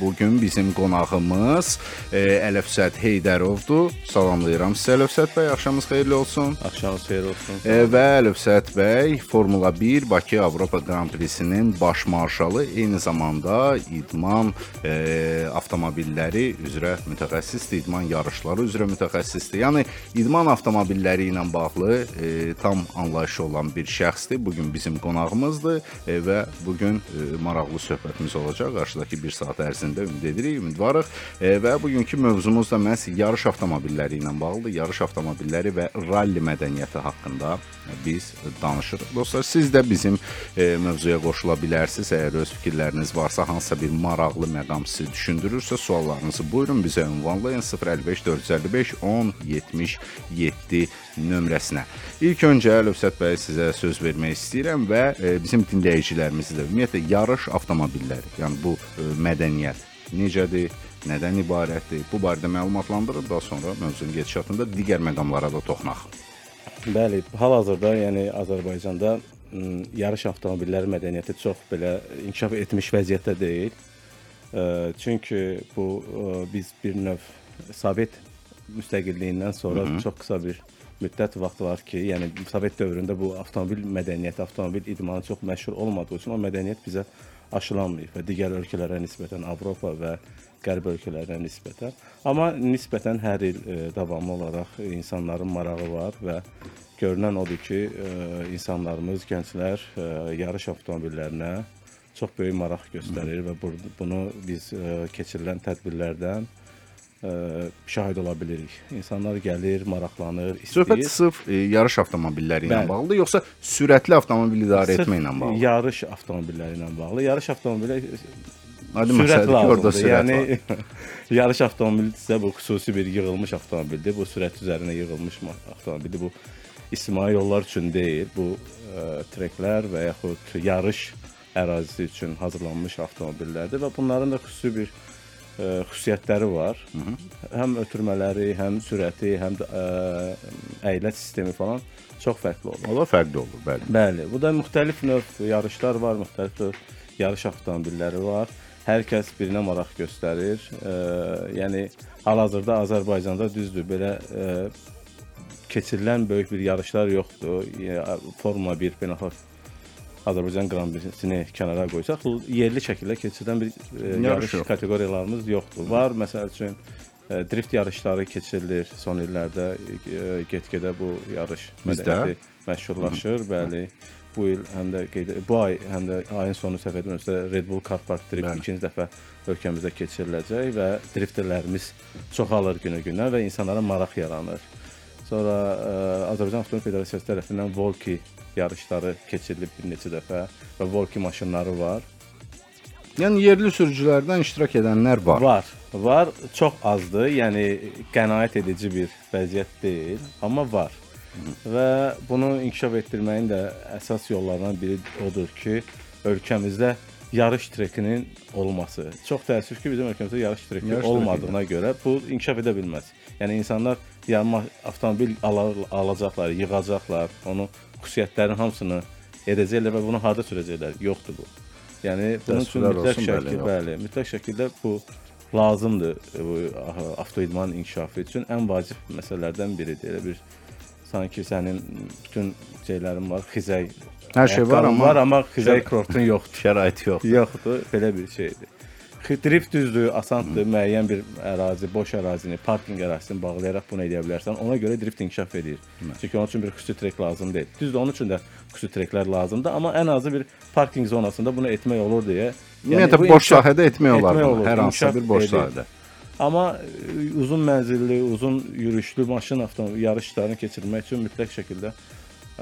Bugün bizim qonağımız e, Ələfsət Heydərovdur. Salamlayıram sizə Ələfsət bəy. Axşamınız xeyirli olsun. Axşamınız xeyir olsun. E, və Ələfsət bəy Formula 1 Bakı Avropa Grand Prix-sinin baş marşalı, eyni zamanda idman e, avtomobilləri üzrə mütəxəssisdir, idman yarışları üzrə mütəxəssisdir. Yəni idman avtomobilləri ilə bağlı e, tam anlayışı olan bir şəxsdir. Bu gün bizim qonağımızdır e, və bu gün e, maraqlı söhbətimiz olacaq. Qarşıdakı 1 saat ərzində ümid edirik, ümidvarıq. E, və bugünkü mövzumuz da məhz yarış avtomobilləri ilə bağlıdır. Yarış avtomobilləri və ralli mədəniyyəti haqqında biz danışırıq. Dostlar, siz də bizim e, mövzuya qoşula bilərsiniz. Əgər öz fikirləriniz varsa, hansısa bir maraqlı məqam sizi düşündürürsə, suallarınızı buyurun bizə ünvanlayın 055 455 10 77 nömrəsinə. İlk öncə Əlövsət bəy sizə söz vermək istəyirəm və e, bizim dinləyicilərimizi də ümumiyyətlə yarış avtomobilləri, yəni bu e, mədəniyyət necədir, nədən ibarətdir? Bu barədə məlumatlandırıb daha sonra mövzunun gedişatında digər məqamlara da toxunaq. Bəli, hal-hazırda, yəni Azərbaycanda yarış avtomobilləri mədəniyyəti çox belə inkişaf etmiş vəziyyətdə deyil. E, çünki bu biz bir növ Sovet müstəqilliyindən sonra Hı -hı. çox qısa bir müddət vaxt var ki, yəni Sovet dövründə bu avtomobil mədəniyyəti, avtomobil idmanı çox məşhur olmadığı üçün o mədəniyyət bizə aşılanmayıb və digər ölkələrə nisbətən Avropa və Qərb ölkələrinə nisbətən. Amma nisbətən hər il e, davamlı olaraq insanların marağı var və görünən odur ki, e, insanlarımız, gənclər e, yarış avtomobillərinə çox böyük maraq göstərir və bu, bunu biz e, keçirilən tədbirlərdən ə, şahid ola bilirik. İnsanlar gəlir, maraqlanır, istəyir. Söhbət sırf e, yarış avtomobilləri ilə Bəli. bağlıdır, yoxsa sürətli avtomobil idarə Sırf etməklə bağlı? Yarış avtomobilləri ilə bağlı. Yarış avtomobili Aydın sürət lazımdır. orada sürət yəni yarış avtomobili isə bu xüsusi bir yığılmış avtomobildir. Bu sürət üzərinə yığılmış avtomobildir. Bu istismai yollar üçün deyil. Bu ə, treklər və yaxud yarış ərazisi üçün hazırlanmış avtomobillərdir və bunların da xüsusi bir ə, xüsusiyyətləri var. Hı -hı. Həm ötürmələri, həm sürəti, həm də ə, əyləc sistemi falan çox fərqli olur. Onlar fərqli olur, bəli. Bəli, bu da müxtəlif növ yarışlar var, müxtəlif növ yarış avtomobilləri var. Hər kəs birinə maraq göstərir. E, yəni hal-hazırda Azərbaycanda düzdür, belə e, keçirilən böyük bir yarışlar yoxdur. Formula 1 beynəlxalq Azərbaycan Grand Prix-sini kənara qoysaq, yerli şəkildə keçirilən bir e, Yarış yox. kateqoriyalarımız yoxdur. Var, məsəl üçün e, drift yarışları keçirilir son illərdə e, get-gedə bu yarış mədəniyyəti məşhurlaşır, bəli. Bu il həm də qeyd bu ay həm də ayın sonu səhv etmirəmsə Red Bull Car Park Drift Bəli. ikinci dəfə ölkəmizdə keçiriləcək və drifterlərimiz çoxalır günə-günə və insanlara maraq yaranır. Sonra ə, Azərbaycan Avtomobil Federasiyası tərəfindən Volki yarışları keçirilib bir neçə dəfə və Volki maşınları var. Yəni yerli sürücülərdən iştirak edənlər var. Var. Var, çox azdır. Yəni qənaət edici bir vəziyyət deyil, amma var. Və bunu inkişaf etdirməyin də əsas yollarından biri odur ki, ölkəmizdə yarış trekinin olması. Çox təəssüf ki, bizim ölkəmizdə yarış treki Yarış olmadığına görə bu inkişaf edə bilməz. Yəni insanlar yanma avtomobil ala- alacaqlar, yığacaqlar, onu xüsusiyyətlərin hamısını edəcəklər və bunu harda sürəcəklər? Yoxdur bu. Yəni bunun üçün mütləq şəkildə, bəli, mütləq şəkildə bu lazımdır bu aha, avtoidman inkişafı üçün ən vacib məsələlərdən biridir. Elə bir sanki sənin bütün şeylərin var, xizək Hər şey var, amma- var, amma xizək kurortun yoxdur. Şərait yox. Yoxdur, belə bir şeydir. Drift düzdür, asandır, müəyyən bir ərazi, boş ərazini, parkinq ərazisini bağlayaraq bunu edə bilərsən. Ona görə drift inkişaf edir. Çünki onun üçün bir xüsusi trek lazım deyil. Düzdür, onun üçün də xüsusi treklər lazımdır, amma ən azı bir parkinq zonasında bunu etmək olur deyə. Ümumiyyətlə bu boş inkişaf- sahədə etmək olar etmək olur, hər hansısa bir boş edir. sahədə. Amma e, uzun mənzilli, uzun yürüşlü maşın avtomobil yarışlarını keçirmək üçün mütləq şəkildə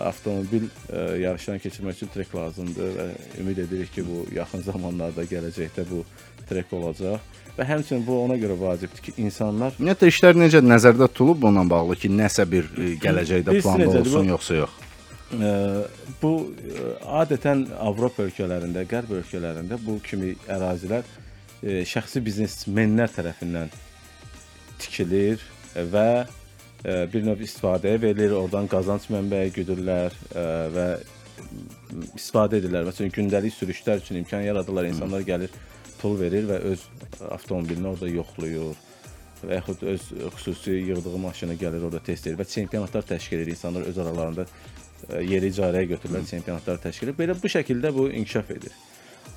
avtomobil e, yarışlarını keçirmək üçün trek lazımdır və ümid edirik ki, bu yaxın zamanlarda gələcəkdə bu trek olacaq. Və həmçinin bu ona görə vacibdir ki, insanlar Ümumiyyətlə işlər necə? Nəzərdə tutulub bununla bağlı ki, nəsə bir e, gələcəkdə planda necədir, olsun bu- yoxsa yox? Ə, bu ə, adətən Avropa ölkələrində, Qərb ölkələrində bu kimi ərazilər ə, şəxsi biznesmenlər tərəfindən tikilir və ə, bir növ istifadəyə verilir, oradan qazanc mənbəyi güdürlər ə, və istifadə edirlər. Məsələn, gündəlik sürüşlər üçün imkan yaradırlar. İnsanlar gəlir, pul verir və öz avtomobilini orada yoxlayır və yaxud öz xüsusi yığdığı maşını gəlir orada test edir və çempionatlar təşkil edir. İnsanlar öz aralarında ə, yeri icarəyə götürürlər, çempionatlar təşkil edir. Belə bu şəkildə bu inkişaf edir.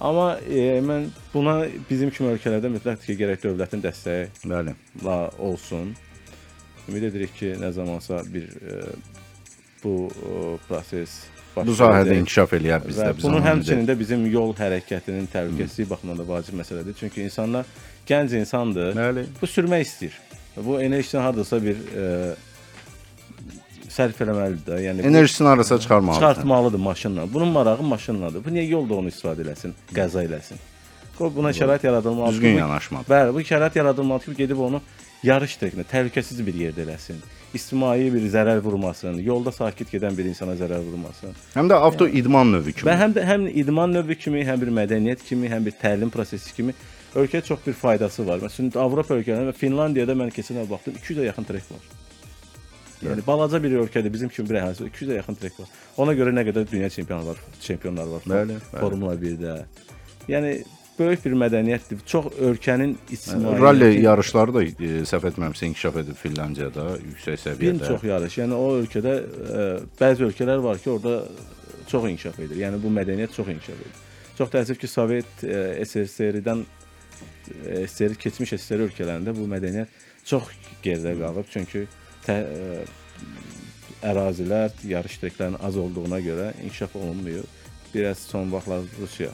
Amma e, mən buna bizim kimi ölkələrdə mütləq ki, gərək dövlətin dəstəyi Bəli. la olsun. Ümid edirik ki, nə zamansa bir e, bu e, proses Bu sahədə inkişaf eləyər bizdə biz bunun həmçinin də bizim yol hərəkətinin təhlükəsizliyi baxımından da vacib məsələdir. Çünki insanlar gənc insandır. Bəli. Bu sürmək istəyir. Bu enerjisini hardasa bir e, sərf eləməlidir də. Yəni Enerjisini arasa çıxarmalıdır. çıxartmalıdır maşınla. Bunun marağı maşınladır. Bu niyə yolda onu istifadə eləsin, qəza eləsin? Qoy buna şərait yaradılmalıdır. Düzgün yanaşmadır. Bəli, bu şərait yaradılmalıdır ki, gedib onu yarış trekinə təhlükəsiz bir yerdə eləsin. İctimai bir zərər vurmasın, yolda sakit gedən bir insana zərər vurmasın. Həm də avto idman növü kimi. Və həm də həm idman növü kimi, həm bir mədəniyyət kimi, həm bir təlim prosesi kimi ölkəyə çox bir faydası var. Məsələn, Avropa ölkələrində və Finlandiyada mən keçən il baxdım, 200-ə yaxın trek var. Yəni balaca bir ölkədə bizim kimi bir əhalisi 200-ə yaxın trek var. Ona görə nə qədər dünya çempionlar var, çempionlar var. Bəli, bəli. Formula 1-də. Yəni böyük bir mədəniyyətdir. Çox ölkənin ictimai Ralli yarışları da e, səhv etmirəmsə inkişaf edib Finlandiyada yüksək bir səviyyədə. çox yarış. Yəni o ölkədə ə, bəzi ölkələr var ki, orada çox inkişaf edir. Yəni bu mədəniyyət çox inkişaf edir. Çox təəssüf ki, Sovet ə, SSR-dən ə, SSR keçmiş SSR ölkələrində bu mədəniyyət çox geridə qalıb. Çünki tə, ə, ərazilər, yarış treklərinin az olduğuna görə inkişaf olunmuyor. Biraz son vaxtlar Rusiya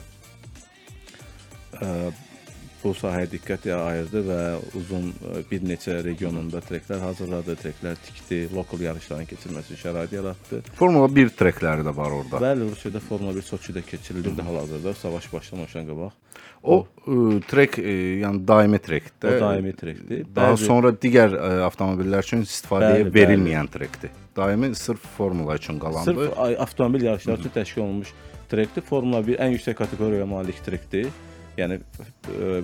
bu sahəyə diqqət ayırdı və uzun ə, bir neçə regionunda treklər hazırladı, treklər tikdi, lokal yarışların keçirilməsi üçün şərait yaratdı. Formula 1 trekləri də var orada. Bəli, Rusiyada Formula 1 Soçidə keçirilirdi hal-hazırda, savaş başlamamışdan qabaq. O e, trek yəni daimi trekdir. O daimi trekdir. Daha Bəzi- sonra digər e, avtomobillər üçün istifadəyə Bəli, bəli. verilməyən trekdir. Daimi sırf formula üçün qalandı. Sırf avtomobil yarışları üçün təşkil olunmuş trekdir. Formula 1 ən yüksək kateqoriyaya malik trekdir. Yəni ə,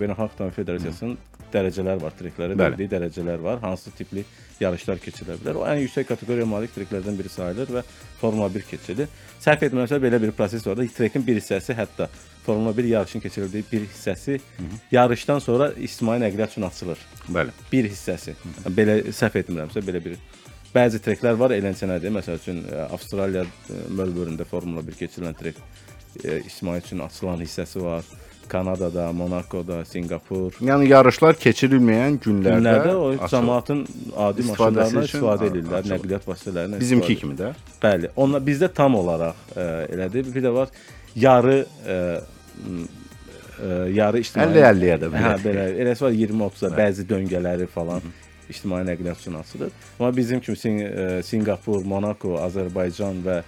Beynəlxalq Avtomobil Federasiyasının dərəcələr var, treklərə verdiyi dərəcələr var. Hansı tipli yarışlar keçirilə bilər. O ən yüksək kateqoriyaya malik treklərdən biri sayılır və Formula 1 keçilir. Səhv etmirəmsə belə bir proses var da, trekin bir hissəsi hətta Formula 1 yarışın keçirildiyi bir hissəsi yarışdan sonra ictimai nəqliyyat üçün açılır. Bəli. bir hissəsi. Belə səhv etmirəmsə belə bir bəzi treklər var eləncənədir. Məsəl üçün ə, Avstraliya ə, Melbourne-də Formula 1 keçirilən trek ictimai üçün açılan hissəsi var. Kanadada, Monakoda, Sinqapur Yəni yarışlar keçirilməyən günlərdə, günlərdə o açılır. cəmaatın adi maşınlarından istifadə edirlər, açılır. nəqliyyat vasitələrindən. bizimki kimi də. Bəli, onlar bizdə tam olaraq ə, elədir. Bir də var yarı ə, m, ə, yarı ictimai 50-50-yə də Hə, belə. belə. Eləsi var 20-30-a bəzi döngələri falan ictimai nəqliyyat üçün açılır. Amma bizim kimi Sin ə, Sinqapur, Monako, Azərbaycan və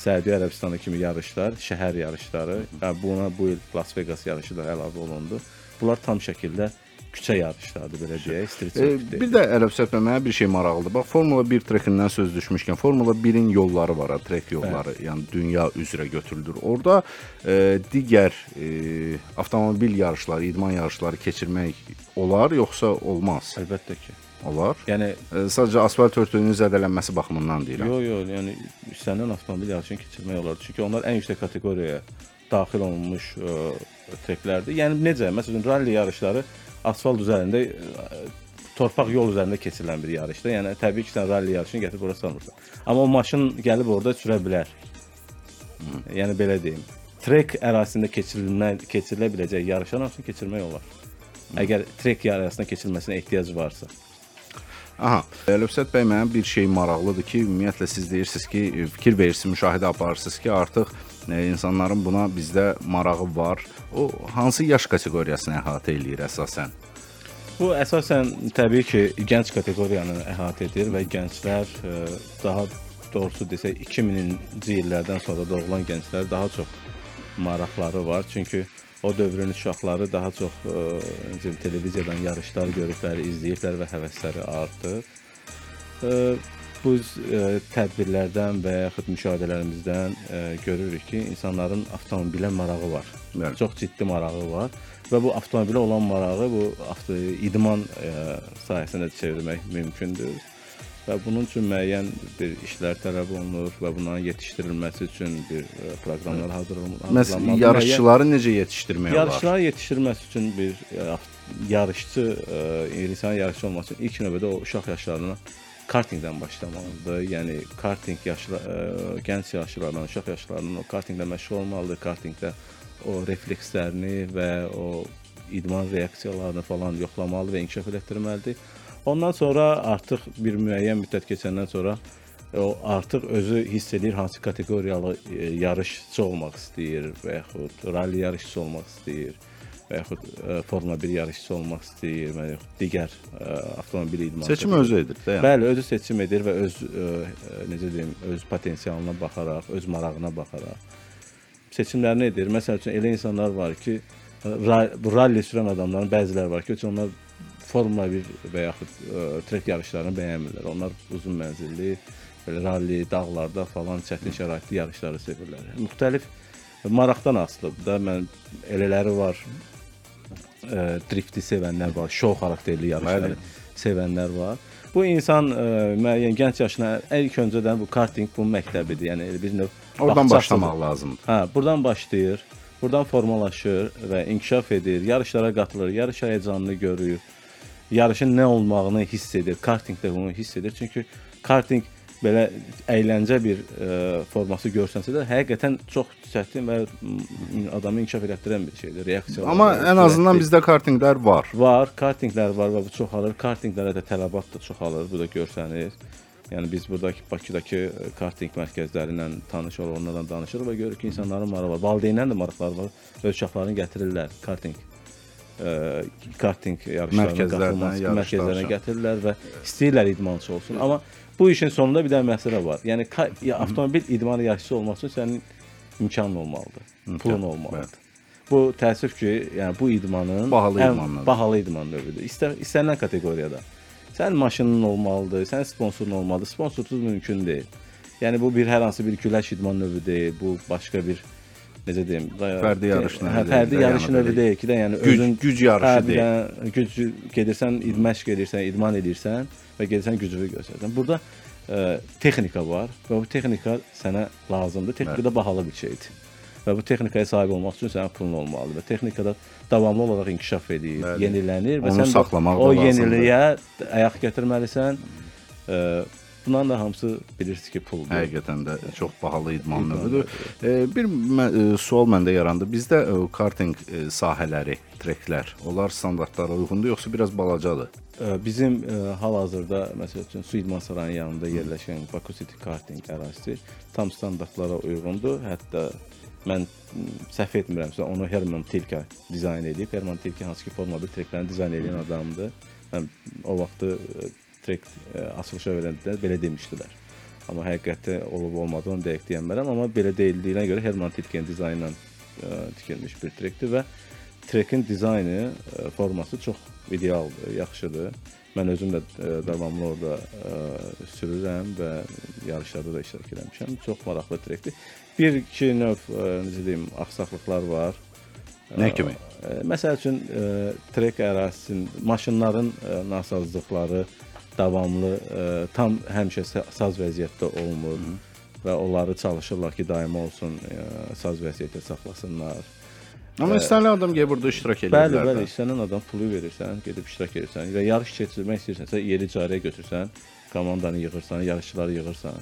Səudiyyə Ərəbistanı kimi yarışlar, şəhər yarışları, hə, buna bu il Las Vegas yarışı da əlavə olundu. Bunlar tam şəkildə küçə yarışlarıdır belə deyək, street E, circuit. bir də Ərəb söhbət mənə bir şey maraqlıdır. Bax Formula 1 trekindən söz düşmüşkən, Formula 1-in yolları var, trek yolları, yəni dünya üzrə götürülür. Orada e, digər e, avtomobil yarışları, idman yarışları keçirmək olar, yoxsa olmaz? Əlbəttə ki. Olar. Yəni E, sadəcə asfalt örtüyünün zədələnməsi baxımından deyirəm. Yox, yox, yəni sənin avtomobil yarışını keçirmək olar. Çünki onlar ən yüksək kateqoriyaya daxil olunmuş ə, treklərdir. Yəni necə? Məsələn, ralli yarışları asfalt üzərində ə, torpaq yol üzərində keçirilən bir yarışdır. Yəni təbii ki, sən ralli yarışını gətirib ora salmırsan. Amma o maşın gəlib orada sürə bilər. Yəni belə deyim. Trek ərazisində keçirilmə keçirilə biləcək yarışların hamısını keçirmək olar. Əgər trek yarışına keçirilməsinə ehtiyac varsa. Aha. Əlövsət bəy mənə bir şey maraqlıdır ki, ümumiyyətlə siz deyirsiniz ki, fikir verirsiniz, müşahidə aparırsınız ki, artıq e, insanların buna bizdə marağı var. O hansı yaş kateqoriyasını əhatə eləyir əsasən? Bu əsasən təbii ki, gənc kateqoriyanı əhatə edir və gənclər e, daha doğrusu desək 2000-ci illərdən sonra doğulan gənclər daha çox maraqları var. Çünki o dövrün uşaqları daha çox necə televiziyadan yarışlar görüblər, izləyiblər və həvəsləri artır. Ə, bu ə, tədbirlərdən və yaxud müşahidələrimizdən ə, görürük ki, insanların avtomobilə marağı var. Bəli. Çox ciddi marağı var və bu avtomobilə olan marağı bu avto idman ə, sahəsinə çevirmək mümkündür və bunun üçün müəyyən bir işlər tələb olunur və bunların yetişdirilməsi üçün bir ə, proqramlar hazırlanmalı. Məsələn, yarışçıları necə yetişdirmək olar? Yarışçıları yetişdirilməsi üçün bir ə, yarışçı, ə, insan yarışçı olması üçün ilk növbədə o uşaq yaşlarına kartingdən başlamalıdır. Yəni karting yaşlı gənc yaşlardan, uşaq yaşlarından o kartinglə məşğul olmalıdır. Kartingdə o reflekslərini və o idman reaksiyalarını falan yoxlamalı və inkişaf etdirməlidir. Ondan sonra artıq bir müəyyən müddət keçəndən sonra o artıq özü hiss edir hansı kateqoriyalı e, yarışçı olmaq istəyir və yaxud ralli yarışçısı olmaq istəyir və yaxud e, Formula 1 yarışçısı olmaq istəyir və yaxud digər e, avtomobil idmanı. Seçim özü edir də. Yəni. Bəli, özü seçim edir və öz ə, necə deyim, öz potensialına baxaraq, öz marağına baxaraq seçimlərini edir. Məsəl üçün elə insanlar var ki, ralli sürən adamların bəziləri var ki, onlar Formula 1 və yaxud ə, trek yarışlarını bəyənmirlər. Onlar uzun mənzilli, belə ralli, dağlarda falan çətin şəraitli yarışları sevirlər. Müxtəlif maraqdan asılıdır da. Mən elələri var. Ə, drifti sevənlər var, şou xarakterli yarışları Bəli. sevənlər var. Bu insan ə, müəyyən gənc yaşına ilk öncədən bu karting bu məktəbidir. Yəni elə bir növ Oradan başlamaq lazımdır. Hə, buradan başlayır. Buradan formalaşır və inkişaf edir, yarışlara qatılır, yarış həyəcanını görür. Yarışın nə olmağını hiss edir. Kartingdə bunu hiss edir. Çünki karting belə əyləncə bir ə, forması görsənsə də həqiqətən çox çətin və adamı inkişaf etdirən bir şeydir. Reaksiyalar. Amma ən azından bizdə kartinglər var. var, kartinglər var və bu çoxalır. Kartinglərə də tələbat da çoxalır. Bu da görsənir. Yəni biz buradakı Bakıdakı ə, karting mərkəzləri ilə tanış olub, onlarla danışırıq və görürük ki, insanların marağı var. Valideynlərin də maraqları var. Öz uşaqlarını gətirirlər karting karting yarışlarına qatılması mərkəzlərinə gətirirlər və istəyirlər idmançı olsun. Amma bu işin sonunda bir dənə məsələ var. Yəni avtomobil idman yarışçısı olmaq üçün sənin imkanın olmalıdır. Pulun olmalıdır. Bu təəssüf ki, yəni bu idmanın Bahalı ən idmanlardır. bahalı idman növüdür. İstər istənilən kateqoriyada. Sənin maşının olmalıdır, sənin sponsorun olmalıdır. Sponsorsuz mümkün deyil. Yəni bu bir hər hansı bir güləş idman növü deyil. Bu başqa bir necə deyim, Fərdi yarış növü Hə, fərdi yarış növü deyil ki də, yəni güc- özün güc yarışı hə, deyil. Güc gedirsən, id- məşq edirsən, idman edirsən və gedirsən gücünü göstərirsən. Burada ə, texnika var və bu texnika sənə lazımdır. Texnika da bahalı bir şeydir. Və bu texnikaya sahib olmaq üçün sənin pulun olmalıdır və texnikada davamlı olaraq inkişaf edir, Bəli. yenilənir və Onu sən o yeniliyə ayaq gətirməlisən. Ə, bunların da hamısı bilirsiniz ki, puldur. Həqiqətən də çox bahalı idman növüdür. Bir mə- e, sual məndə yarandı. Bizdə e, karting e, sahələri, treklər, onlar standartlara uyğundur yoxsa biraz balacadır? Bizim hal-hazırda məsəl üçün Su İdman Sarayının yanında yerləşən Baku City Karting ərazisi tam standartlara uyğundur. Hətta mən səhv etmirəmsə onu Herman Tilke dizayn edib. Herman Tilke hansı ki Formula 1 treklərini dizayn edən adamdır. Mən o vaxtı ə, açılışa verəndə belə demişdilər. Amma həqiqətdə olub olmadığını dəqiq deyə bilmərəm, amma belə deyildiyinə görə Herman Tilkenin dizaynı ilə ə, tikilmiş bir trekdir və trekin dizaynı, ə, forması çox idealdır, yaxşıdır. Mən özüm də ə, davamlı orada sürürəm və yarışlarda da iştirak etmişəm. Çox maraqlı trekdir. Bir iki növ necə deyim, axsaqlıqlar var. Nə kimi? Məsəl üçün trek ərazisinin maşınların nasazlıqları davamlı ə, tam həmişə sa- saz vəziyyətdə olmur və onları çalışırlar ki, daimi olsun, ə, saz vəziyyətdə saxlasınlar. Amma istənilən adam gəlib burada iştirak edə Bəli, bəli, istənilən adam pulu verirsən, gedib iştirak edirsən və yarış keçirmək istəyirsənsə yeri icarəyə götürsən, komandanı yığırsan, yarışçıları yığırsan.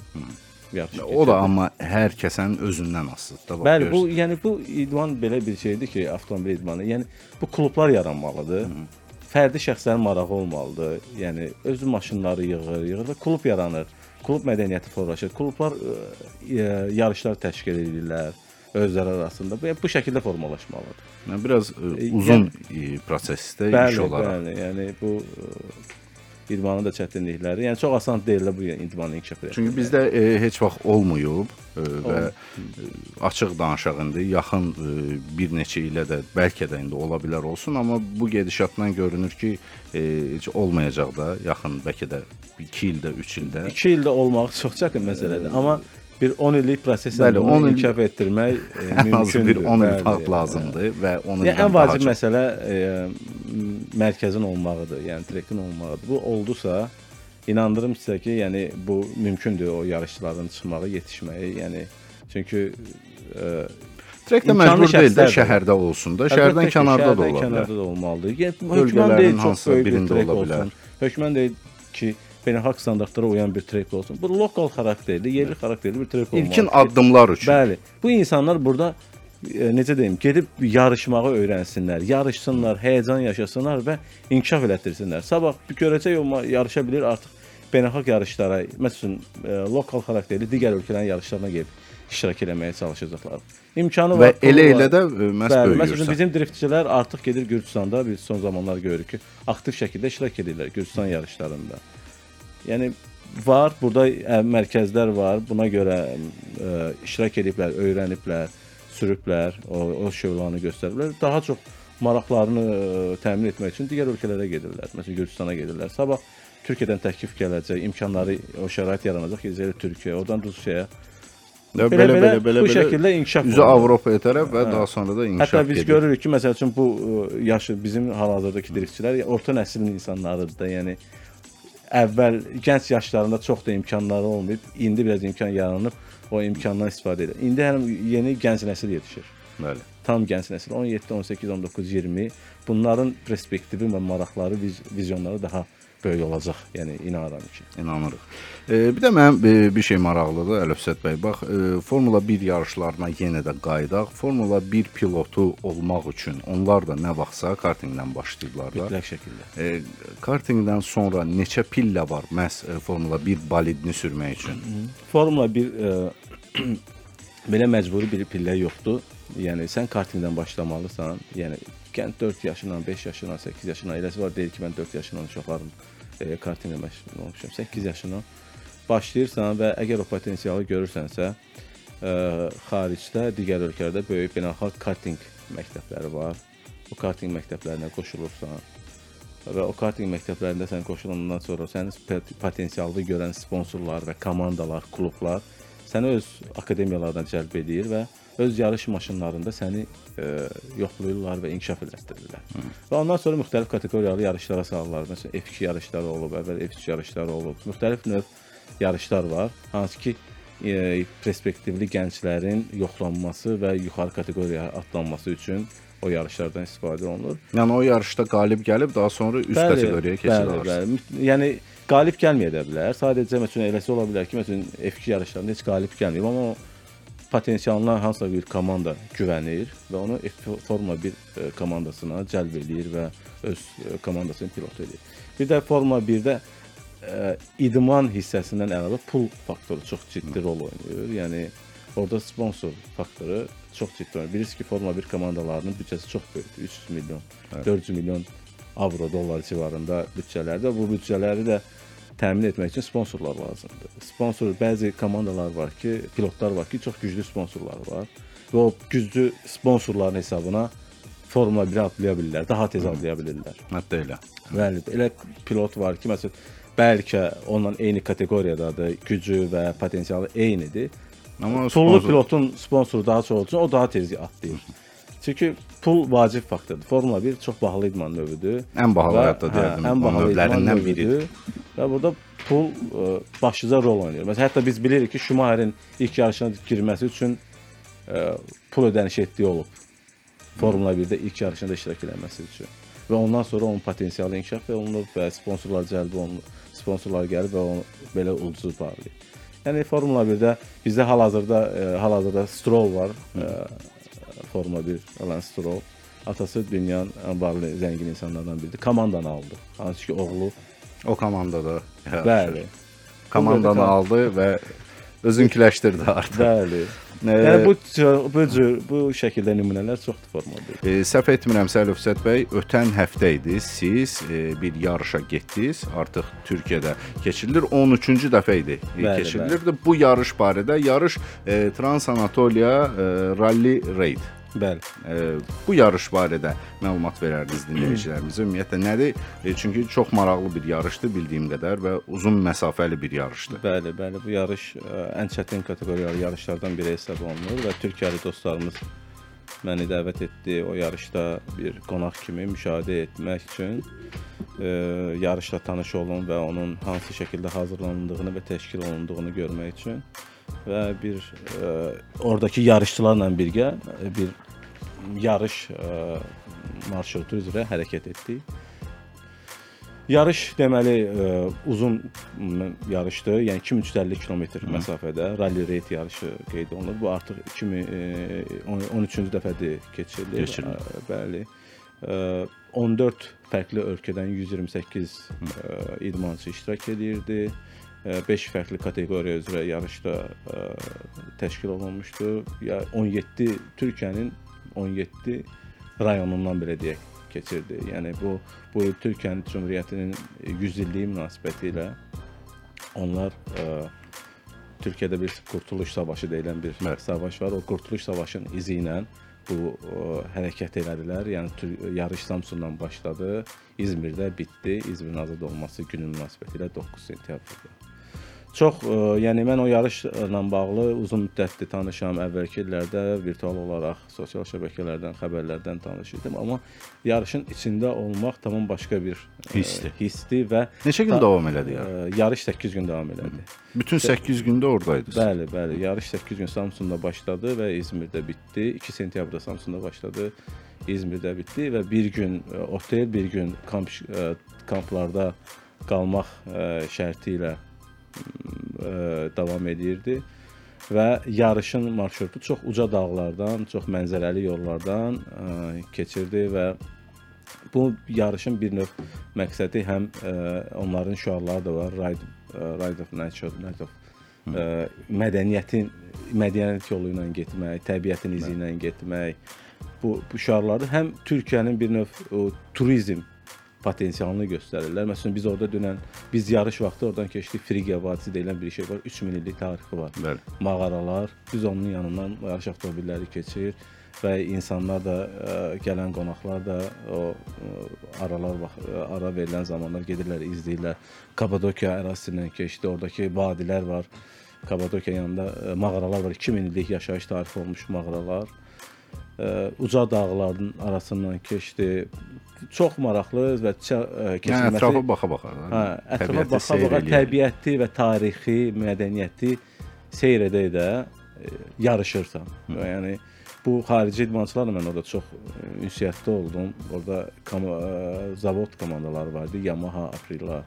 yarış O keçirdi. da amma hər kəsin özündən asılıdır Bəli, bu yəni bu idman belə bir şeydir ki, avtomobil idmanı. Yəni bu klublar yaranmalıdır. Fərdi şəxslərin marağı olmalıdır. Yəni öz maşınları yığır, yığır və klub yaranır. Klub mədəniyyəti formalaşır. Klublar ə, ə, yarışlar təşkil edirlər özləri arasında. Bu bu şəkildə formalaşmalıdır. Yəni biraz ə, E, uzun ə, prosesdə iş Bəli, olaraq. bəli. Yəni bu ə, idmanın da çətinlikləri. Yəni çox asan deyil bu idmanı inkişaf etmək. Çünki bizdə e, heç vaxt olmayıb e, və e, açıq danışaq indi yaxın e, bir neçə ilə də bəlkə də indi ola bilər olsun, amma bu gedişatdan görünür ki, e, heç olmayacaq da yaxın bəlkə də 2 ildə, 3 ildə. 2 ildə olmaq çox çətin məsələdir. Amma bir 10 illik proseslə Bəli, bunu 10 il- inkişaf etdirmək e, Ən mümkündür. bir 10 il vaxt lazımdır və onun Yəni ən vacib məsələ e, mərkəzin olmağıdır, yəni trekin olmağıdır. Bu oldusa, inandırım sizə ki, yəni bu mümkündür o yarışçıların çıxmağı, yetişməyi, yəni çünki e, Trekdə imkanlı məcbur deyil də də şəhərdə olsun da, şəhərdən kənarda da ola bilər. kənarda da olmalıdır. Yəni hökmən deyil çox böyük bir trek ola bilər. olsun. Hökmən deyil ki, beynəlxalq standartlara uyan bir trek olsun. Bu lokal xarakterli, yerli xarakterli bir trek olmalıdır. İlkin ki, addımlar üçün. Bəli. Bu insanlar burada e, necə deyim, gedib yarışmağı öyrənsinlər, yarışsınlar, həyəcan yaşasınlar və inkişaf elətdirsinlər. Sabah bir görəcək o yarışa bilir artıq beynəlxalq yarışlara, məsələn, e, lokal xarakterli digər ölkələrin yarışlarına gedib iştirak etməyə çalışacaqlar. İmkanı Və var. pulu elə elə də e, məhz Bəli, məsələn bizim driftçilər artıq gedir Gürcüstanda, biz son zamanlar görürük ki, aktiv şəkildə iştirak edirlər Gürcüstan yarışlarında. Yəni var, burada ə, mərkəzlər var. Buna görə ə, iştirak ediblər, öyrəniblər, sürüblər, o, o şövlanı göstəriblər. Daha çox maraqlarını ə, təmin etmək üçün digər ölkələrə gedirlər. Məsələn Gürcüstana gedirlər. Sabah Türkiyədən təklif gələcək, imkanları, o şərait yaranacaq, gedəcəklər Türkiyəyə, oradan Rusiyaya. Belə- belə belə belə belə bu şəkildə inkişaf üzə. Avropaya tərəf və Hə. daha sonra da inkişaf Hətta biz edir. görürük ki, məsəl üçün bu yaşı bizim hal-hazırdakı driftçilər orta nəslin insanlarıdır da, yəni əvvəl gənc yaşlarında çox da imkanları olmayıb, indi biraz imkan yaranıb, o imkandan istifadə edir. İndi həm yeni gənc nəsil yetişir. Bəli. Tam gənc nəsil 17, 18, 19, 20 bunların perspektivi və maraqları, viz vizyonları daha böyük olacaq. Yəni inanıram ki. İnanırıq. E, bir də mənim e, bir şey maraqlıdır Əlifsət bəy. Bax, e, Formula 1 yarışlarına yenə də qayıdaq. Formula 1 pilotu olmaq üçün onlar da nə vaxtsa kartinqdən başlayıblar da. Mütləq şəkildə. E, kartinqdən sonra neçə pillə var məhz e, Formula 1 bolidini sürmək üçün? Formula 1 ə, belə məcburi bir pillə yoxdur. Yəni sən kartingdən başlamalısan. Yəni gənc 4 yaşından, 5 yaşından, 8 yaşından eləsi var deyir ki, mən 4 yaşından uşaqlarım e, kartinglə məşğul olmuşam. 8 yaşından başlayırsan və əgər o potensialı görürsənsə, ə, xaricdə, digər ölkələrdə böyük beynəlxalq karting məktəbləri var. Bu karting məktəblərinə qoşulursan və o karting məktəblərində sən qoşulandan sonra sənin pot- potensialını görən sponsorlar və komandalar, klublar səni öz akademiyalarına cəlb edir və öz yarış maşınlarında səni e, yoxlayırlar və inkişaf elətdirirlər. Və ondan sonra müxtəlif kateqoriyalı yarışlara salırlar. Məsələn, F2 yarışları olub, əvvəl F3 yarışları olub. Müxtəlif növ yarışlar var, hansı ki e, perspektivli gənclərin yoxlanması və yuxarı kateqoriyaya atlanması üçün o yarışlardan istifadə olunur. Yəni o yarışda qalib gəlib daha sonra üst kateqoriyaya keçir bəli, bəli. Yəni qalib gəlməyə də bilər. Sadəcə məsələn eləsi ola bilər ki, məsələn F2 yarışlarında heç qalib gəlməyib, amma o potensialına hansısa bir komanda güvənir və onu Formula 1 e, komandasına cəlb eləyir və öz e, komandasını pilot edir. Bir də Formula 1-də ə, idman hissəsindən əlavə pul faktoru çox ciddi rol oynayır. Yəni orada sponsor faktoru çox ciddi oynayır. Bilirsiniz ki, Formula 1 komandalarının büdcəsi çox böyükdür. 300 milyon, 400 milyon avro, dollar civarında büdcələrdə. Bu büdcələri də təmin etmək üçün sponsorlar lazımdır. Sponsor bəzi komandalar var ki, pilotlar var ki, çox güclü sponsorlar var və o güclü sponsorların hesabına Formula 1-ə atlaya bilirlər, daha tez atlaya bilirlər. Hətta elə. Bəli, elə pilot var ki, məsələn, bəlkə onunla eyni kateqoriyadadır, gücü və potensialı eynidir. Amma Pullu sponsor- pilotun sponsoru daha çox olduğu üçün o daha tez atlayır. Çünki pul vacib faktordur. Formula 1 çox bahalı idman növüdür. Ən bahalı hətta deyərdim, ən bahalı növlərindən biridir. Və burada pul ə, başlıca rol oynayır. Məsələn, hətta biz bilirik ki, Schumacherin ilk yarışına girməsi üçün ə, pul ödənişi etdiyi olub. Formula 1-də ilk yarışında iştirak etməsi üçün. Və ondan sonra onun potensialı inkişaf olunub və sponsorlar cəlb olunub, sponsorlar gəlib və onu belə ulduz bağlayır. Yəni Formula 1-də bizdə hal-hazırda e, hal-hazırda Stroll var. E, Formula 1 Alan Stroll. Atası dünyanın ən varlı, zəngin insanlardan biridir. Komandanı aldı. Hansı ki, oğlu O komandada bəli. Komandanı aldı və özünküləşdirdi artıq. Bəli. Yəni bu bu cür bu şəkildə nümunələr çoxdur Formula 1. E, səhv etmirəmsə Əlövsət bəy, ötən həftə idi siz e, bir yarışa getdiniz. Artıq Türkiyədə keçirilir. 13-cü dəfə idi e, Bəli, keçirilirdi. Bu yarış barədə yarış e, Trans Anatolia e, Rally Raid. Bəli. E, bu yarış barədə məlumat verərdiniz dinləyicilərimizə. Ümumiyyətlə nədir? E, çünki çox maraqlı bir yarışdır bildiyim qədər və uzun məsafəli bir yarışdır. Bəli, bəli. Bu yarış ə, ən çətin kateqoriyalı yarışlardan biri hesab olunur və Türkiyəli dostlarımız məni dəvət etdi o yarışda bir qonaq kimi müşahidə etmək üçün ə, yarışla tanış olum və onun hansı şəkildə hazırlandığını və təşkil olunduğunu görmək üçün və bir ə, oradakı yarışçılarla birgə ə, bir yarış ə, marşrutu üzrə hərəkət etdik. Yarış deməli ə, uzun yarışdır. Yəni 2350 kilometr məsafədə rally raid yarışı qeyd olunur. Bu artıq 2013-cü dəfədir keçirilir. Keçirilir. Ə, Bəli. Ə, 14 fərqli ölkədən 128 ə, idmançı iştirak edirdi. 5 fərqli kateqoriya üzrə yarışda ə, təşkil olunmuşdu. Ya 17 Türkiyənin 17 rayonundan belə deyək keçirdi. Yəni bu bu Türkiyənin Cümhuriyyətinin 100 illiyi münasibətilə onlar ə, Türkiyədə bir Qurtuluş Savaşı deyilən bir Bəli. savaş var. O Qurtuluş Savaşının izi ilə bu ə, hərəkət elədilər. Yəni yarış Samsundan başladı, İzmirdə bitdi. İzmirin azad olması günü münasibətilə 9 sentyabrda. Çox, ə, yəni mən o yarışla bağlı uzun müddətdir tanışam. Əvvəlki illərdə virtual olaraq sosial şəbəkələrdən, xəbərlərdən tanış idim, amma yarışın içində olmaq tamam başqa bir ə, Hissdir. hissdir və Neçə gün davam elədi ya? ə, yarış 8 gün davam elədi. Bütün 8 gündə ordaydınız. Bəli, bəli. Yarış 8 gün Samsunda başladı və İzmirdə bitdi. 2 sentyabrda Samsunda başladı, İzmirdə bitdi və bir gün ə, otel, bir gün kamp ə, kamplarda qalmaq ə, şərti ilə ə, davam edirdi və yarışın marşrutu çox uca dağlardan, çox mənzərəli yollardan ə, keçirdi və bu yarışın bir növ məqsədi həm ə, onların şüarları da var. Ride ə, Ride of Nature, Ride of ə, mədəniyyətin mədəniyyət yolu ilə getmək, təbiətin izi ilə getmək. Bu bu şüarları həm Türkiyənin bir növ o, turizm potensialını göstərirlər. Məsələn biz orada dünən biz yarış vaxtı oradan keçdik. Frigiya vadisi deyilən bir şey var. 3000 illik tarixi var. Bəli. Mağaralar. Biz onun yanından yarış avtomobilləri keçir və insanlar da ə, gələn qonaqlar da o ə, aralar bax ə, ara verilən zamanlar gedirlər, izləyirlər. Kapadokiya ərazisindən keçdi. Oradakı vadilər var. Kapadokiya yanında ə, mağaralar var. 2000 illik yaşayış tarixi olmuş mağaralar. Ə, uca dağların arasından keçdi. Çox maraqlı və çə- ə, Yəni keçilməsi ətrafa baxa-baxa. Hə, ətrafa təbiəti baxa seyr baxa eləyək. təbiəti və tarixi, mədəniyyəti seyr edə edə e, yarışırsan. Və yəni bu xarici idmançılarla mən orada çox e, ünsiyyətdə oldum. Orada kom ə, zavod komandaları vardı. Yamaha, Aprilia,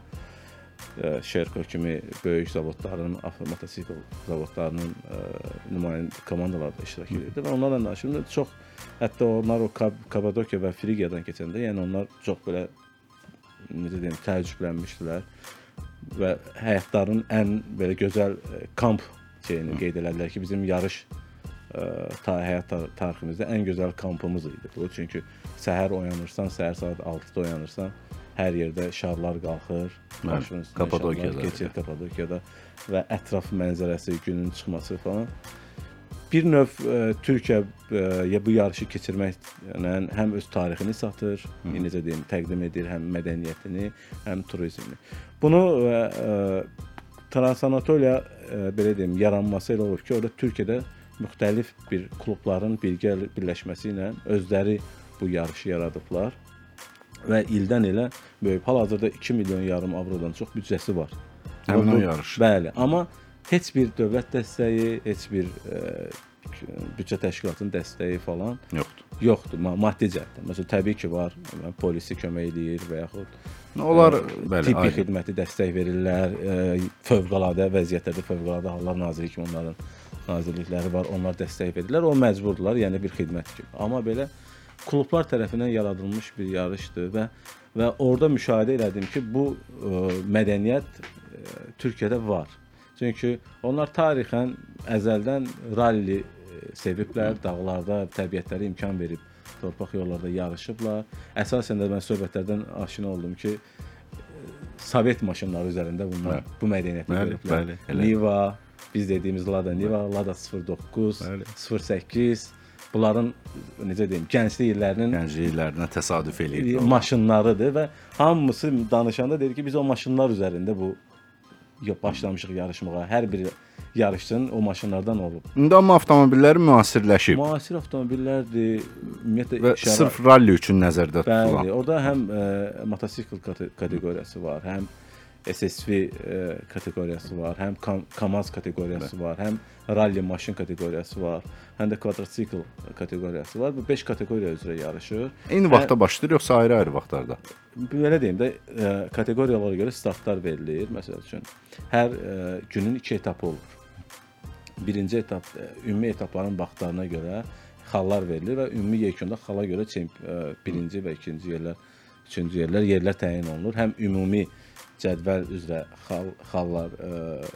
Sherco kimi böyük zavodların, motosikl zavodlarının nümayəndə komandaları da iştirak edirdi və onlarla danışdım. Çox hətta onlar o Kab Kapadokiya və Frigiyadan keçəndə, yəni onlar çox belə necə deyim, təəccüblənmişdilər və həyatlarının ən belə gözəl ə, kamp şeyini qeyd elədilər ki, bizim yarış ə, ta həyat tar- tariximizdə ən gözəl kampımız idi bu. Çünki səhər oyanırsan, səhər saat 6-da oyanırsan, hər yerdə şarlar qalxır. Şarlar keçir. Kapadokiyada və ətraf mənzərəsi, günün çıxması falan bir növ ə, Türkiyə ə, ya bu yarışı keçirməklə həm öz tarixini satır, necə deyim, təqdim edir, həm mədəniyyətini, həm turizmini. Bunu ə, ə, Transanatoliya ə, belə deyim, yaranması elə olur ki, orada Türkiyədə müxtəlif bir klubların birgə birləşməsi ilə özləri bu yarışı yaradıblar və ildən ilə böyük hal-hazırda 2 milyon yarım avrodan çox büdcəsi var. Həmin o yarış. Bəli, amma heç bir dövlət dəstəyi, heç bir ə, büdcə təşkilatının dəstəyi falan Yoxdur. yoxdur ma- maddi cəhətdən. Məsələn, təbii ki, var. Məsələn, polisi kömək eləyir və yaxud Onlar ə, bəli, tibbi ayrı. xidməti dəstək verirlər. Ə, fövqəladə vəziyyətlərdə Fövqəladə Hallar Nazirliyi kimi onların nazirlikləri var. Onlar dəstək verirlər. O məcburdular, yəni bir xidmət kimi. Amma belə klublar tərəfindən yaradılmış bir yarışdır və və orada müşahidə elədim ki, bu ə, mədəniyyət ə, Türkiyədə var. Çünki onlar tarixən əzəldən ralli ə, seviblər, dağlarda, təbiətlərə imkan verib torpaq yollarda yarışıblar. Əsasən də mən söhbətlərdən aşina oldum ki, ə, Sovet maşınları üzərində bunlar Bəli. bu mədəniyyəti Bəli, görüblər. bəli, elə. Niva, biz dediyimiz Lada Niva, Lada 09, Bəli. 08 bunların necə deyim, gənclik illərinin Gənclik illərinə təsadüf eləyir. maşınlarıdır və hamısı danışanda dedi ki, biz o maşınlar üzərində bu başlamışıq yarışmağa. Hər bir yarışçının o maşınlardan olub. İndi amma avtomobillər müasirləşib Müasir avtomobillərdir. Ümumiyyətlə və şəra- sırf ralli üçün nəzərdə Bəli, tutulan. orada həm ə, motosikl kate- kateqoriyası var, həm SSV ə, kateqoriyası var, həm Kam KAMAZ kateqoriyası var, həm ralli maşın kateqoriyası var, həm də kvadrotsikl kateqoriyası var. Bu 5 kateqoriya üzrə yarışır. Eyni vaxtda başlayır yoxsa ayrı-ayrı vaxtlarda? Belə deyim də, ə, kateqoriyalara görə startlar verilir. Məsəl üçün, hər ə, günün 2 etapı olur. Birinci etap ə, ümumi etapların vaxtlarına görə xallar verilir və ümumi yekunda xala görə çemp ə, birinci və ikinci yerlər, üçüncü yerlər yerlər təyin olunur. Həm ümumi cədvəl üzrə xal xallar ə,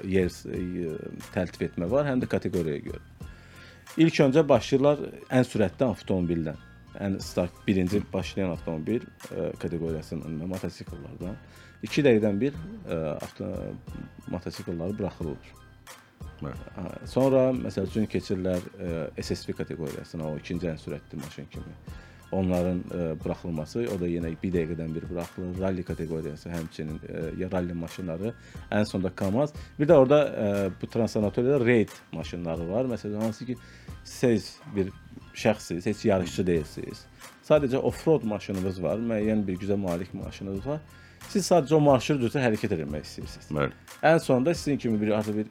yer ə, təltif etmə var, həm də kateqoriyaya görə. İlk öncə başlayırlar ən sürətli avtomobildən. Ən start birinci başlayan avtomobil ə, kateqoriyasının mototsikllardan 2 dəqiqədən bir ə, avto mototsiklları buraxılır. Sonra məsəl üçün keçirlər ə, SSV kateqoriyasına, o ikinci ən sürətli maşın kimi. Onların ə, buraxılması, o da yenə 1 dəqiqədən bir buraxılır. Ralli kateqoriyası həmçinin ə, ya ralli maşınları, ən sonda KAMAZ. Bir də orada ə, bu transanatoriyada raid maşınları var. Məsələn, hansı ki siz bir şəxssiz, heç yarışçı deyilsiniz. Sadəcə offroad maşınınız var, müəyyən bir gücə malik maşınınız var. Siz sadəcə o marşrut üzrə hərəkət etmək istəyirsiniz. Bəli. Ən sonunda sizin kimi bir artıq bir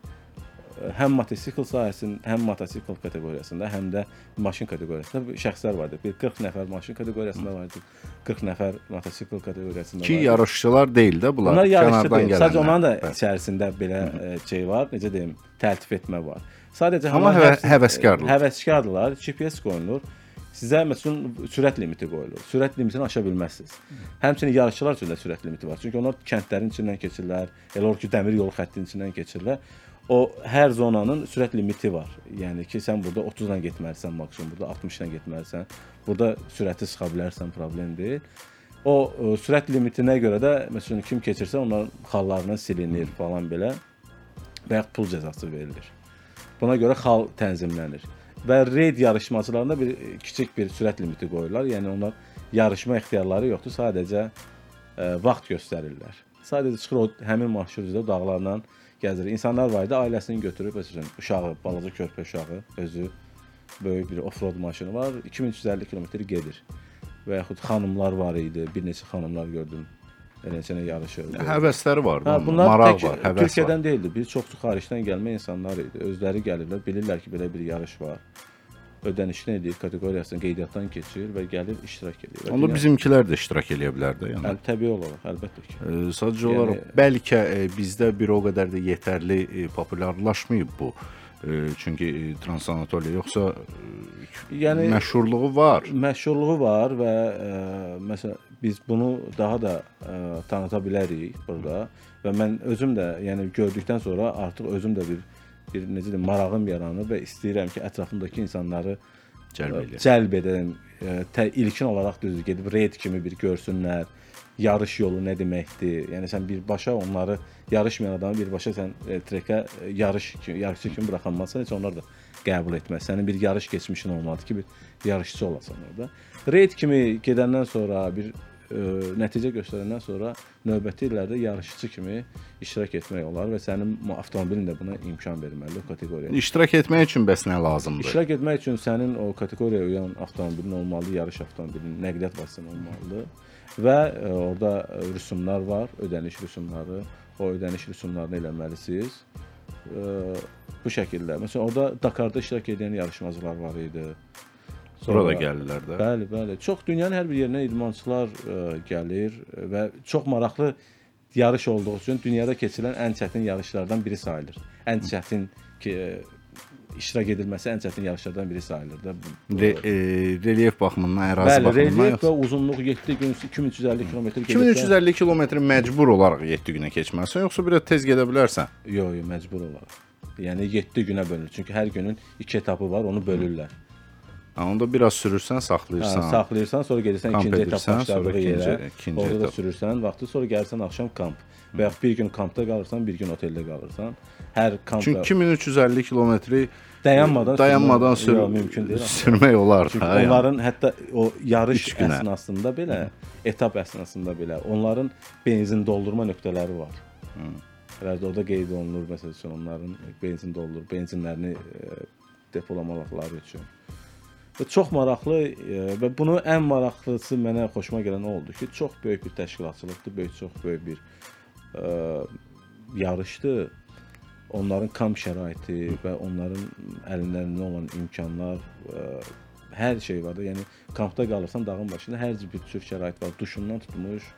həm motosikl sahəsində, həm motosikl kateqoriyasında, həm də maşın kateqoriyasında şəxslər vardır. Bir 40 nəfər maşın kateqoriyasında vardır, 40 nəfər motosikl kateqoriyasında Ki vardır. yarışçılar deyil də bunlar. Bunlar yarışçı deyil. Sadəcə gələnlər. onların da Bəli. içərisində belə ə, şey var, necə deyim, təltif etmə var. Sadəcə Amma həvə- həvəs- həvəskardırlar. Həvəskardırlar. GPS qoyulur. Sizə məsələn sürət limiti qoyulur. Sürət limitini aşa bilməzsiniz. Həmçinin yarışçılar üçün də sürət limiti var. Çünki onlar kəndlərin içindən keçirlər, elə olur ki, dəmir yolu xəttinin içindən keçirlər. O hər zonanın sürət limiti var. Yəni ki, sən burada 30 ilə getməlisən maksimum, burada 60 ilə getməlisən. Burada sürəti sıxa bilərsən, problem deyil. O ə, sürət limitinə görə də məsələn kim keçirsə onların xallarına silinir falan belə və ya pul cəzası verilir. Buna görə xal tənzimlənir. Və reyd yarışmacılarında bir e, kiçik bir sürət limiti qoyurlar. Yəni onlar yarışma ixtiyarları yoxdur, sadəcə ə, vaxt göstərirlər. Sadəcə çıxır o həmin marşrut üzrə dağlarla gəzir. İnsanlar var idi, ailəsini götürüb məsələn uşağı, balaca körpə uşağı özü böyük bir offroad maşını var, 2350 kilometr gedir. Və yaxud xanımlar var idi, bir neçə xanımlar gördüm. Eləçənə yarışırdı. Həvəsləri var. Hə, bunlar maraq tək var, həvəs Türkiyədən var. deyildi. Bir çoxsu xaricdən gəlmə insanlar idi. Özləri gəlirlər, bilirlər ki, belə bir yarış var. Ödənişli edir, kateqoriyasını qeydiyyatdan keçir və gəlir iştirak edir. Onda bizimkilər də iştirak eləyə bilər də, yəni. Əl- təbii olaraq, əlbəttə ki. E, Sadəcə Yəni- olaraq bəlkə e, bizdə bir o qədər də yetərli e, populyarlaşmayıb bu. E, çünki e, transanatoliya yoxsa e, Yəni məşhurluğu var. məşhurluğu var və ə, məsələn biz bunu daha da ə, tanıta bilərik burada və mən özüm də yəni gördükdən sonra artıq özüm də bir bir necə deyim marağım yaranıb və istəyirəm ki, ətrafımdakı insanları Cəlb eləyək. cəlb. Ə, tə, ilkin olaraq düzdür gedib raid kimi bir görsünlər. Yarış yolu nə deməkdir? Yəni sən birbaşa onları yarışmayan adamı birbaşa sən e, trekə e, yarış kimi, yarışçı kimi buraxanmazsan, heç onlar da qəbul etməz. Sənin bir yarış keçmişin olmalıdır ki, bir yarışçı olasan orada. Raid kimi gedəndən sonra bir nəticə göstərəndən sonra növbəti illərdə yarışçı kimi iştirak etmək olar və sənin avtomobilin də buna imkan verməlidir o kateqoriyaya. İştirak etmək üçün bəs nə lazımdır? İştirak etmək üçün sənin o kateqoriyaya uyan avtomobilin olmalı, yarış avtomobilinin, nəqliyyat vasitəsinin olmalıdır. Və ə, orada rüsumlar var, ödəniş rüsumları. O ödəniş rüsumlarını eləməlisiniz. Ə, bu şəkildə. Məsələn, orada Dakarda iştirak edən yarışmacılar var idi. Bura da gəlirlər də. Bəli, bəli. Çox dünyanın hər bir yerindən idmançılar ə, gəlir və çox maraqlı yarış olduğu üçün dünyada keçirilən ən çətin yarışlardan biri sayılır. Ən çətin ki ə, iştirak edilməsi ən çətin yarışlardan biri sayılır da. Re, e, relyef baxımından, ərazi Bəli, baxımından relyef və uzunluq 7 gün 2350 kilometr 2350 kilometr məcbur olaraq 7 günə keçməlisən, yoxsa biraz tez gedə bilərsən? Yox, yox, məcbur olaraq. Yəni 7 günə bölünür. Çünki hər günün 2 etapı var, onu bölürlər. Ha, onda biraz sürürsən, Hə, saxlayırsan. saxlayırsan, sonra gedirsən ikinci etap başladığı yerə. ikinci Orada da etap. sürürsən, vaxtı sonra gəlirsən axşam kamp. Və yaxud bir gün kampda qalırsan, bir gün oteldə qalırsan. Hər kamp Çünki 2350 kilometri dayanmadan dayanmadan sür Yox, mümkün deyil. sürmək olar. Çünki yəni. onların hətta o yarış əsnasında belə, etap əsnasında belə onların benzin doldurma nöqtələri var. Və orada qeyd olunur məsəl üçün onların benzin doldurur, benzinlərini e, depolamaları üçün. Və çox maraqlı e, və bunu ən maraqlısı mənə xoşuma gələn o oldu ki, çox böyük bir təşkilatçılıqdır, böyük çox böyük bir ə, yarışdır. Onların kamp şəraiti və onların əllərində olan imkanlar, ə, hər şey var da. Yəni kampda qalırsan dağın başında hər bir tür şərait var. Duşundan tutmuş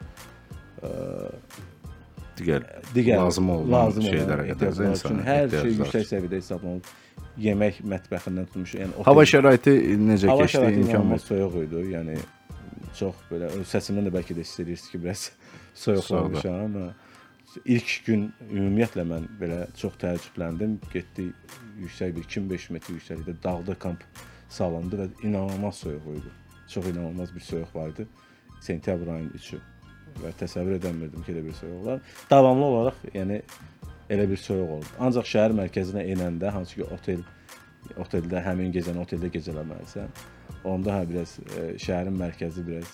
digər digər lazım olan lazım şeylərə qədər insan hər şey yüksək səviyyədə hesablanıb. Yemək mətbəxindən tutmuş, yəni otel- Hava şəraiti necə Hava keçdi? şəraiti İmkan inanılmaz soyuq idi. Yəni çox belə səsimdən də bəlkə də hiss edirsiniz ki, biraz soyuqlamışam ilk gün ümumiyyətlə mən belə çox təəccübləndim. Getdi yüksək bir 2500 metr yüksəklikdə dağda kamp salındı və inanılmaz soyuq idi. Çox inanılmaz bir soyuq var idi. Sentyabr ayının 3-ü və təsəvvür edəmirdim ki, elə bir soyuq olar. Davamlı olaraq, yəni elə bir soyuq oldu. Ancaq şəhər mərkəzinə enəndə, hansı ki otel oteldə həmin gecəni oteldə gecələməlisən. Onda hə biraz e, şəhərin mərkəzi biraz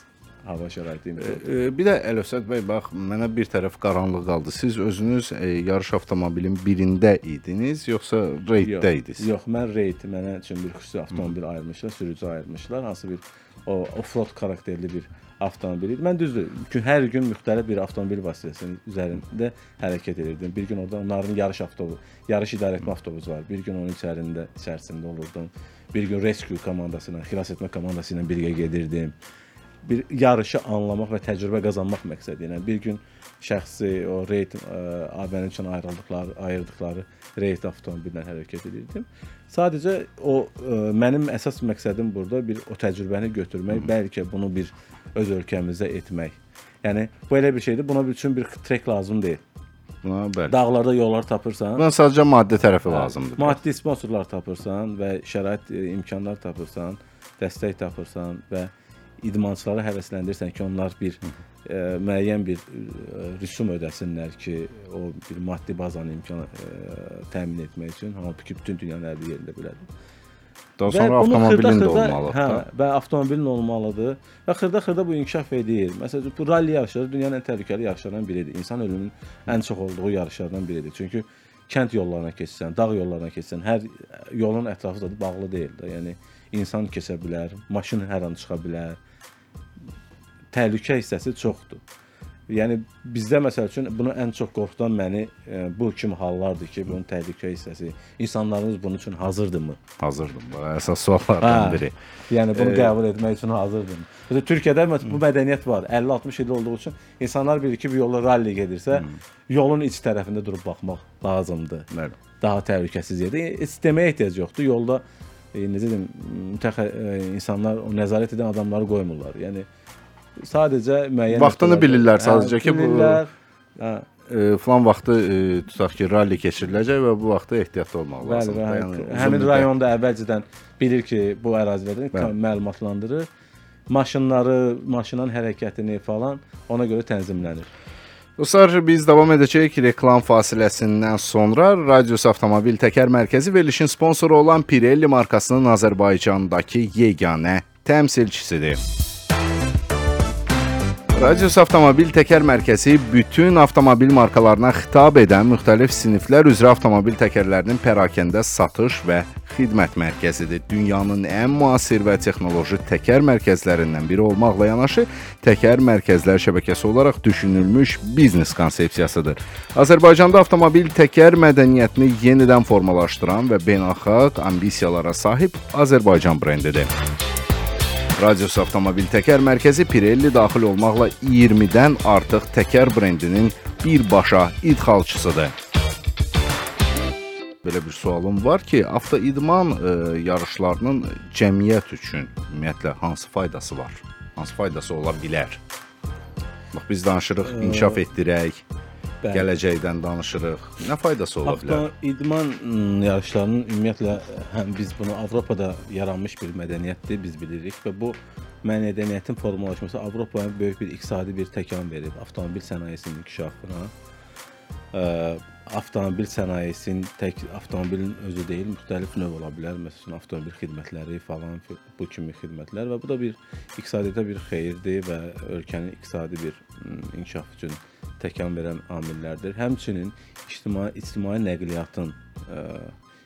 hava şəraiti imkan. E, Bir də Əlövsət bəy, bax, mənə bir tərəf qaranlıq qaldı. Siz özünüz e, yarış avtomobilin birində idiniz, yoxsa reyddə idiniz? Yox, mən reyd mənə üçün bir xüsusi avtomobil ayırmışlar, sürücü ayırmışlar. Hansı bir o off-road xarakterli bir avtomobil idi. Mən düzdür, ki hər gün müxtəlif bir avtomobil vasitəsinin üzərində hərəkət edirdim. Bir gün orada onların yarış avtobusu, yarış idarə etmə avtobusu var. Bir gün onun içərisində içərisində olurdum. Bir gün rescue komandası ilə, xilas etmə komandası ilə birgə gedirdim. Bir yarışı anlamaq və təcrübə qazanmaq məqsədi ilə bir gün şəxsi o reyd ə, ABN üçün ayrıldıqları, ayırdıqları reyd avtomobillə hərəkət edirdim. Sadəcə o ə, mənim əsas məqsədim burada bir o təcrübəni götürmək, bəlkə bunu bir öz ölkəmizdə etmək. Yəni bu elə bir şeydir. Buna üçün bir trek lazım deyil. Buna bəli. Dağlarda yollar tapırsan. Buna sadəcə maddi tərəfi lazımdır. Maddi sponsorlar tapırsan və şərait e, imkanlar tapırsan, dəstək tapırsan və idmançıları həvəsləndirsən ki, onlar bir e, müəyyən bir e, rüsum ödəsinlər ki, o bir maddi bazanı imkan e, təmin etmək üçün, halbuki bütün dünyanın hər bir yerində belədir. Daha Və sonra avtomobilin də olmalıdır. Hə, və avtomobilin olmalıdır. Və xırda-xırda bu inkişaf edir. Məsələn, bu ralli yarışları dünyanın ən təhlükəli yarışlarından biridir. İnsan ölümünün ən çox olduğu yarışlardan biridir. Çünki kənd yollarına keçsən, dağ yollarına keçsən, hər yolun ətrafı da bağlı deyil də. Yəni insan keçə bilər, maşın hər an çıxa bilər. Təhlükə hissəsi çoxdur. Yəni bizdə məsəl üçün bunu ən çox qorxudan məni e, bu kimi hallardır ki, bunun təhlükə hissəsi. İnsanlarımız bunun üçün hazırdırmı? Hazırdım. Bu əsas suallardan biri. Yəni bunu Ee, qəbul etmək üçün hazırdım. Mesela Türkiyədə bu mədəniyyət var. 50-60 ildə olduğu üçün insanlar bilir ki, bir yolda ralli gedirsə, yolun iç tərəfində durub baxmaq lazımdır. Bəli. Daha təhlükəsiz yerdə. Heç deməyə ehtiyac yoxdur. Yolda e, necə deyim, mütəxə e, insanlar o nəzarət edən adamları qoymurlar. Yəni sadəcə müəyyən Vaxtını bilirlər Hə, sadəcə ki, bu- bilirlər. Hə, E, falan vaxtı e, tutaq ki, ralli keçiriləcək və bu vaxtda ehtiyatlı olmaq lazımdır. bəli. Yəni, Həmin rayonda əvvəlcədən bilir ki, bu ərazilərdən Bəli. məlumatlandırır. Maşınları, maşının hərəkətini falan ona görə tənzimlənir. Dostlar, biz davam edəcəyik reklam fasiləsindən sonra Radius Avtomobil Təkər Mərkəzi verilişin sponsoru olan Pirelli markasının Azərbaycandakı yeganə təmsilçisidir. Radius Avtomobil Təkər Mərkəzi bütün avtomobil markalarına xitab edən müxtəlif siniflər üzrə avtomobil təkərlərinin pərakəndə satış və xidmət mərkəzidir. Dünyanın ən müasir və texnoloji təkər mərkəzlərindən biri olmaqla yanaşı, təkər mərkəzlər şəbəkəsi olaraq düşünülmüş biznes konsepsiyasıdır. Azərbaycanda avtomobil təkər mədəniyyətini yenidən formalaşdıran və beynəlxalq ambisiyalara sahib Azərbaycan brendidir. Radius Avtomobil Təkər Mərkəzi Pirelli daxil olmaqla 20-dən artıq təkər brendinin birbaşa idxalçısıdır. Belə bir sualım var ki, avtoidman e, yarışlarının cəmiyyət üçün ümumiyyətlə hansı faydası var? Hansı faydası ola bilər? Bax biz danışırıq, inkişaf etdirək, Bəli. gələcəkdən danışırıq. Nə faydası ola bilər? Avto idman yarışlarının ümumiyyətlə həm biz bunu Avropada yaranmış bir mədəniyyətdir, biz bilirik və bu mədəniyyətin formalaşması Avropaya böyük bir iqtisadi bir təkan verib avtomobil sənayesinin inkişafına. Avtomobil sənayesinin tək avtomobilin özü deyil, müxtəlif növ ola bilər. Məsələn, avtomobil xidmətləri falan bu kimi xidmətlər və bu da bir iqtisadiyyata bir xeyirdir və ölkənin iqtisadi bir inkişaf üçün təkan verən amillərdir. Həmçinin ictimai ictimai nəqliyyatın ə,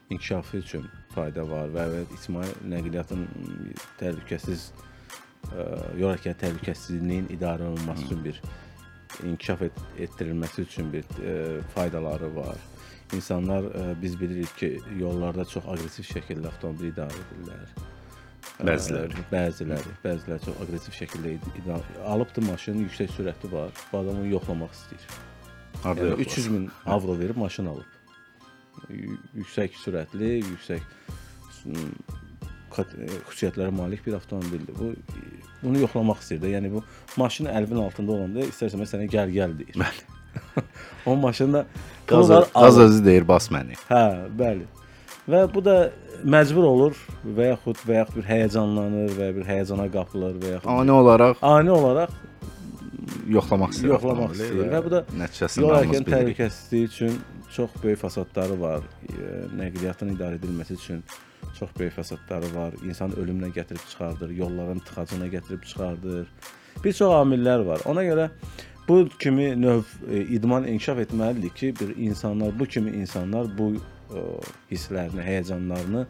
inkişafı üçün fayda var və və ictimai nəqliyyatın təhlükəsiz ə, yol hərəkəti təhlükəsizliyinin idarə olunması üçün bir inkişaf et, etdirilməsi üçün bir ə, faydaları var. İnsanlar ə, biz bilirik ki, yollarda çox aqressiv şəkildə avtomobil idarə edirlər. Bəziləri. Ə, bəziləri, bəziləri çox aqressiv şəkildə id- idarə alıbdı maşının yüksək sürəti var. Bu adam onu yoxlamaq istəyir. Harda Yəni yoxlar? 300 min avro verib maşın alıb. Yüksək sürətli, yüksək e, xüsusiyyətlərə malik bir avtomobildir. Bu bunu yoxlamaq istəyir də. Yəni bu maşın əlinin altında olanda istərsən sənə gəl gəl deyir. Bəli. o maşında Qaz, qaz özü deyir bas məni. Hə, bəli. Və bu da məcbur olur və yaxud və yaxud bir həyəcanlanır və bir həyəcana qapılır və yaxud Ani olaraq ani olaraq yoxlamaq istəyir. yoxlamaq istəyir. Və bu da nəticəsində yol hərəkəti təhlükəsizliyi üçün çox böyük fəsadları var. E, Nəqliyyatın idarə edilməsi üçün çox böyük fəsadları var. İnsan ölümünə gətirib çıxardır, yolların tıxacına gətirib çıxardır. Bir çox amillər var. Ona görə bu kimi növ e, idman inkişaf etməlidir ki, bir insanlar, bu kimi insanlar bu e, hisslərini, həyəcanlarını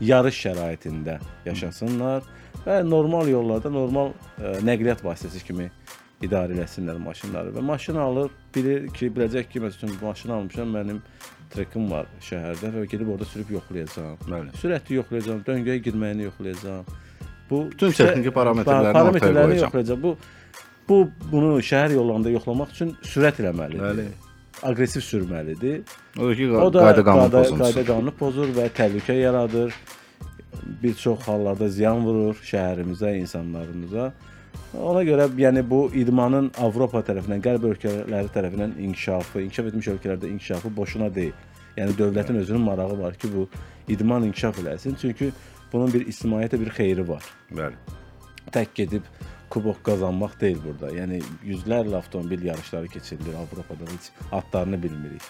yarış şəraitində yaşasınlar və normal yollarda normal e, nəqliyyat vasitəsi kimi idarə eləsinlər maşınları və maşın alır, bilir ki, biləcək ki, məsələn, maşın almışam, mənim trekim var şəhərdə və gedib orada sürüb yoxlayacağam. Bəli. Sürəti yoxlayacağam, döngəyə girməyini yoxlayacağam. Bu Bütün küçə- texniki parametrlərini pa- ortaya qoyacağam. yoxlayacağam. Bu bu bunu şəhər yollarında yoxlamaq üçün sürət eləməlidir. Bəli. Aqressiv sürməlidir. O da ki, O da qayda qanun qayda, pozuntusu. qayda qanunu pozur və təhlükə yaradır. Bir çox hallarda ziyan vurur şəhərimizə, insanlarımıza. Ona görə yəni bu idmanın Avropa tərəfindən, qərb ölkələri tərəfindən inkişafı, inkişaf etmiş ölkələrdə inkişafı boşuna deyil. Yəni dövlətin özünün marağı var ki, bu idman inkişaf eləsin. Çünki bunun bir ictimaiyyətə bir xeyri var. Bəli. Tək gedib kubok qazanmaq deyil burada. Yəni yüzlərlə avtomobil yarışları keçirilir Avropada heç adlarını bilmirik.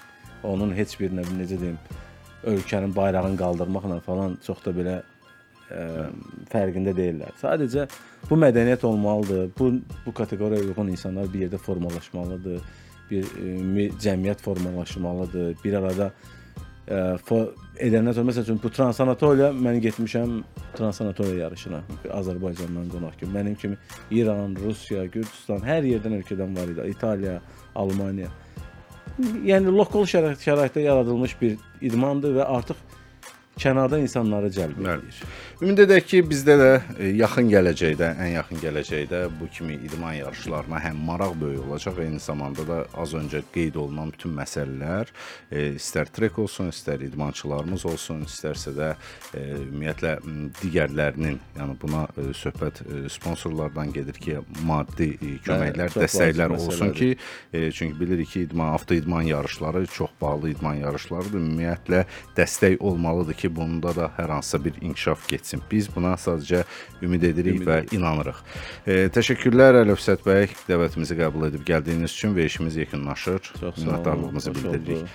Onun heç birinə necə deyim, ölkənin bayrağını qaldırmaqla falan çox da belə ə, fərqində deyillər. Sadəcə bu mədəniyyət olmalıdır. Bu bu kateqoriyaya uyğun insanlar bir yerdə formalaşmalıdır. Bir ümumi cəmiyyət formalaşmalıdır. Bir arada ə, edəndən sonra məsəl üçün bu Transanatoliya mən getmişəm Transanatoliya yarışına Azərbaycandan qonaq kimi. Mənim kimi İran, Rusiya, Gürcüstan hər yerdən ölkədən var idi. İtaliya, Almaniya. Yəni lokal şərait, şəraitdə yaradılmış bir idmandır və artıq kənardan insanları cəlb Bəli. Ümid edək ki, bizdə də e, yaxın gələcəkdə, ən yaxın gələcəkdə bu kimi idman yarışlarına həm maraq böyük olacaq, eyni zamanda da az öncə qeyd olunan bütün məsələlər, e, istər trek olsun, istər idmançılarımız olsun, istərsə də e, ümumiyyətlə digərlərinin, yəni buna söhbət sponsorlardan gedir ki, maddi e, köməklər, çox dəstəklər olsun məsələdir. ki, çünki bilirik ki, idman, avtoidman yarışları çox bahalı idman yarışlarıdır. Ümumiyyətlə dəstək olmalıdır ki, bunda da hər hansısa bir inkişaf getsin. Biz buna sadəcə ümid edirik Ümid və edirik. inanırıq. E, təşəkkürlər Əlövsət bəy, dəvətimizi qəbul edib gəldiyiniz üçün və işimiz yekunlaşır. Minnətdarlığımızı bildiririk. oldu.